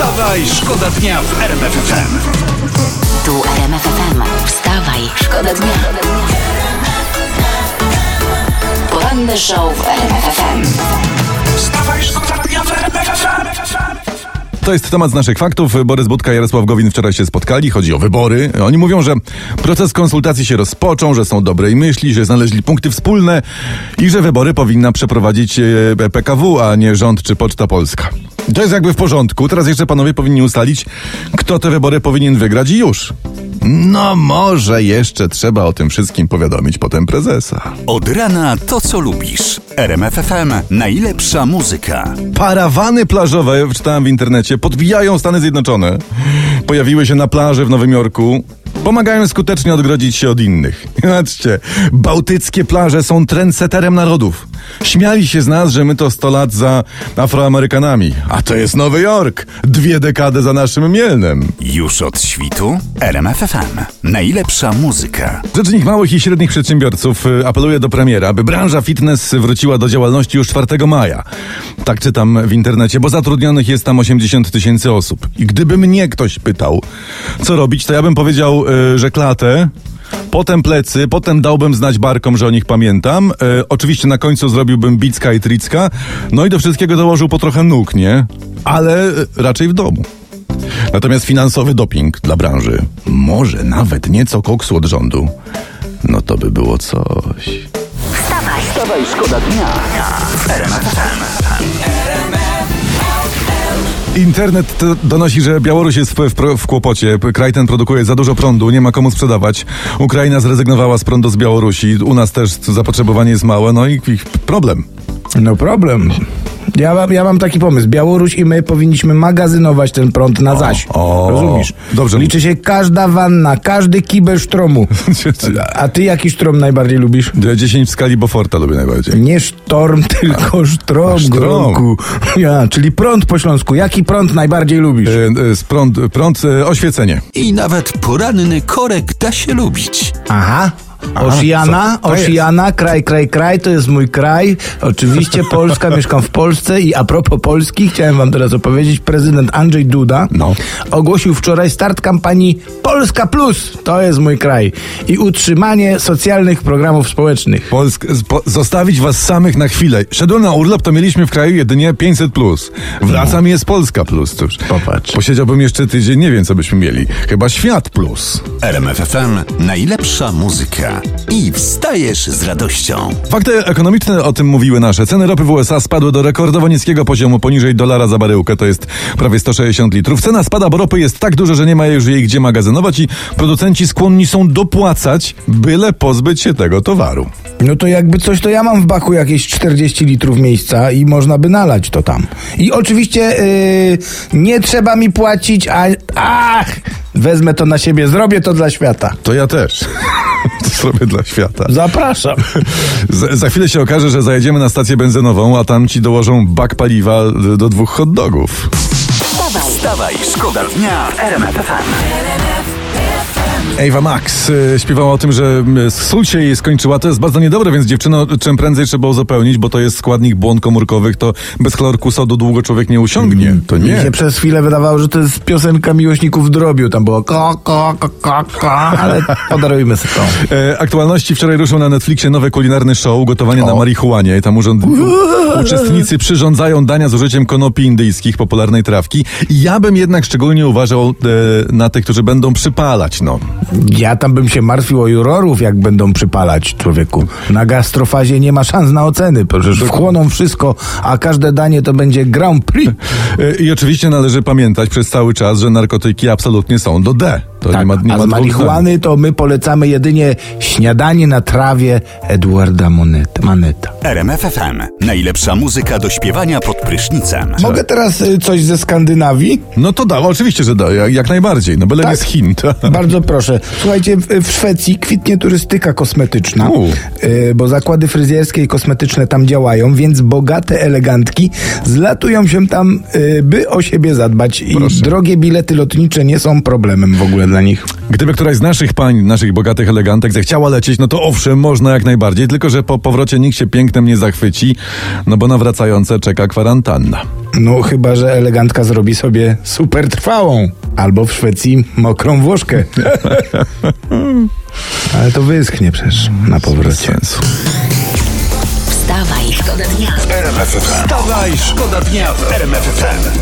Wstawaj, szkoda dnia w RMF FM. Tu RMF FM. Wstawaj, szkoda dnia. Poranny show w RMF FM. Wstawaj, szkoda dnia w RMF FM. To jest temat z naszych faktów. Borys Budka i Jarosław Gowin wczoraj się spotkali. Chodzi o wybory. Oni mówią, że proces konsultacji się rozpoczął, że są dobrej myśli, że znaleźli punkty wspólne i że wybory powinna przeprowadzić e, PKW, a nie rząd czy Poczta Polska. To jest jakby w porządku. Teraz jeszcze panowie powinni ustalić, kto te wybory powinien wygrać i już. No może jeszcze trzeba o tym wszystkim powiadomić potem prezesa. Od rana to, co lubisz. RMF FM. Najlepsza muzyka. Parawany plażowe, czytałem w internecie, podbijają Stany Zjednoczone. Pojawiły się na plaży w Nowym Jorku. Pomagają skutecznie odgrodzić się od innych. Patrzcie, bałtyckie plaże są trendseterem narodów. Śmiali się z nas, że my to 100 lat za Afroamerykanami. A to jest Nowy Jork. Dwie dekady za naszym Mielnem. Już od świtu? RMF FM. Najlepsza muzyka. Rzecznik Małych i Średnich Przedsiębiorców y, apeluje do premiera, aby branża fitness wróciła do działalności już 4 maja. Tak czytam w internecie, bo zatrudnionych jest tam 80 tysięcy osób. I gdyby mnie ktoś pytał, co robić, to ja bym powiedział, y, że klatę, Potem plecy, potem dałbym znać barkom, że o nich pamiętam. E, oczywiście na końcu zrobiłbym bicka i tricka. No i do wszystkiego dołożył po trochę nóg, nie? Ale e, raczej w domu. Natomiast finansowy doping dla branży, może nawet nieco koksu od rządu, no to by było coś. Wstawaj, Wstawaj, szkoda dnia. Internet donosi, że Białoruś jest w, w, w kłopocie. Kraj ten produkuje za dużo prądu, nie ma komu sprzedawać. Ukraina zrezygnowała z prądu z Białorusi. U nas też zapotrzebowanie jest małe, no i, i problem. No problem. Ja mam, ja mam taki pomysł. Białoruś i my powinniśmy magazynować ten prąd na zaś. o, Rozumiesz? dobrze. Liczy się każda wanna, każdy kibel sztromu. A ty jaki sztrom najbardziej lubisz? 10 w skali Boforta lubię najbardziej. Nie sztorm, tylko sztrom, sztrom. Gronku. Ja, czyli prąd po śląsku. Jaki prąd najbardziej lubisz? E, e, z prąd, prąd e, oświecenie. I nawet poranny korek da się lubić. Aha. Oceana, co? Oceana, kraj, kraj, kraj, to jest mój kraj. Oczywiście Polska, mieszkam w Polsce i a propos Polski, chciałem wam teraz opowiedzieć, prezydent Andrzej Duda No. ogłosił wczoraj start kampanii Polska Plus, to jest mój kraj i utrzymanie socjalnych programów społecznych. Polsk, po, zostawić was samych na chwilę. Szedłem na urlop, to mieliśmy w kraju jedynie 500 plus. Wracam jest Polska plus. Cóż, Popatrz. Posiedziałbym jeszcze tydzień, nie wiem co byśmy mieli. Chyba świat plus. RMF FM. Najlepsza muzyka. I wstajesz z radością. Fakty ekonomiczne o tym mówiły nasze. Ceny ropy w USA spadły do rekordowo niskiego poziomu, poniżej dolara za baryłkę, to jest prawie 160 litrów. Cena spada, bo ropy jest tak duża, że nie ma już jej gdzie magazynować i producenci skłonni są dopłacać, byle pozbyć się tego towaru. No to jakby coś, to ja mam w baku jakieś 40 litrów miejsca i można by nalać to tam. I oczywiście yy, nie trzeba mi płacić, a ach, wezmę to na siebie, zrobię to dla świata. To ja też. to zrobię dla świata. Zapraszam. Z, za chwilę się okaże, że zajedziemy na stację benzynową, a tam ci dołożą bak paliwa do dwóch hot dogów. wstawaj, Wstawaj, szkoda dnia w RMF FM. Ewa Max y, śpiewała o tym, że sól się jej skończyła. To jest bardzo niedobre, więc dziewczyno, czym prędzej trzeba uzupełnić, bo to jest składnik błon komórkowych, to bez chlorku sodu długo człowiek nie usiągnie. To Mi nie. się przez chwilę wydawało, że to jest piosenka miłośników drobiu. Tam było ko, ko, ko, ko, ko ale podarujmy sobie to. E, aktualności wczoraj ruszył na Netflixie nowy kulinarny show Gotowanie na marihuanie. Tam urząd... uczestnicy przyrządzają dania z użyciem konopi indyjskich, popularnej trawki. I ja bym jednak szczególnie uważał e, na tych, którzy będą przypalać, no. Ja tam bym się martwił o jurorów, jak będą przypalać człowieku. Na gastrofazie nie ma szans na oceny, przecież wchłoną wszystko, a każde danie to będzie Grand Prix. I oczywiście należy pamiętać przez cały czas, że narkotyki absolutnie są do D. To Tak, nie ma, nie a ma z marihuany to my polecamy jedynie śniadanie na trawie Edwarda Moneta. Maneta. RMF FM. Najlepsza muzyka do śpiewania pod prysznicem. Mogę teraz y, coś ze Skandynawii? No to da, oczywiście, że da, jak, jak najbardziej. No byle Tak. nie z Chin. To. Bardzo proszę. Słuchajcie, w, w Szwecji kwitnie turystyka kosmetyczna, U. y, bo zakłady fryzjerskie i kosmetyczne tam działają, więc bogate elegantki zlatują się tam, y, by o siebie zadbać i Proszę. drogie bilety lotnicze nie są problemem w ogóle dla nich. Gdyby któraś z naszych pań, naszych bogatych elegantek zechciała lecieć, no to owszem, można jak najbardziej, tylko że po powrocie nikt się pięknem nie zachwyci, no bo na wracające czeka kwarantanna. No chyba, że elegantka zrobi sobie super trwałą. Albo w Szwecji mokrą włoszkę. Ale to wyschnie przecież na powrocie. Wstawaj, szkoda dnia. Wstawaj, szkoda dnia w RMF FM.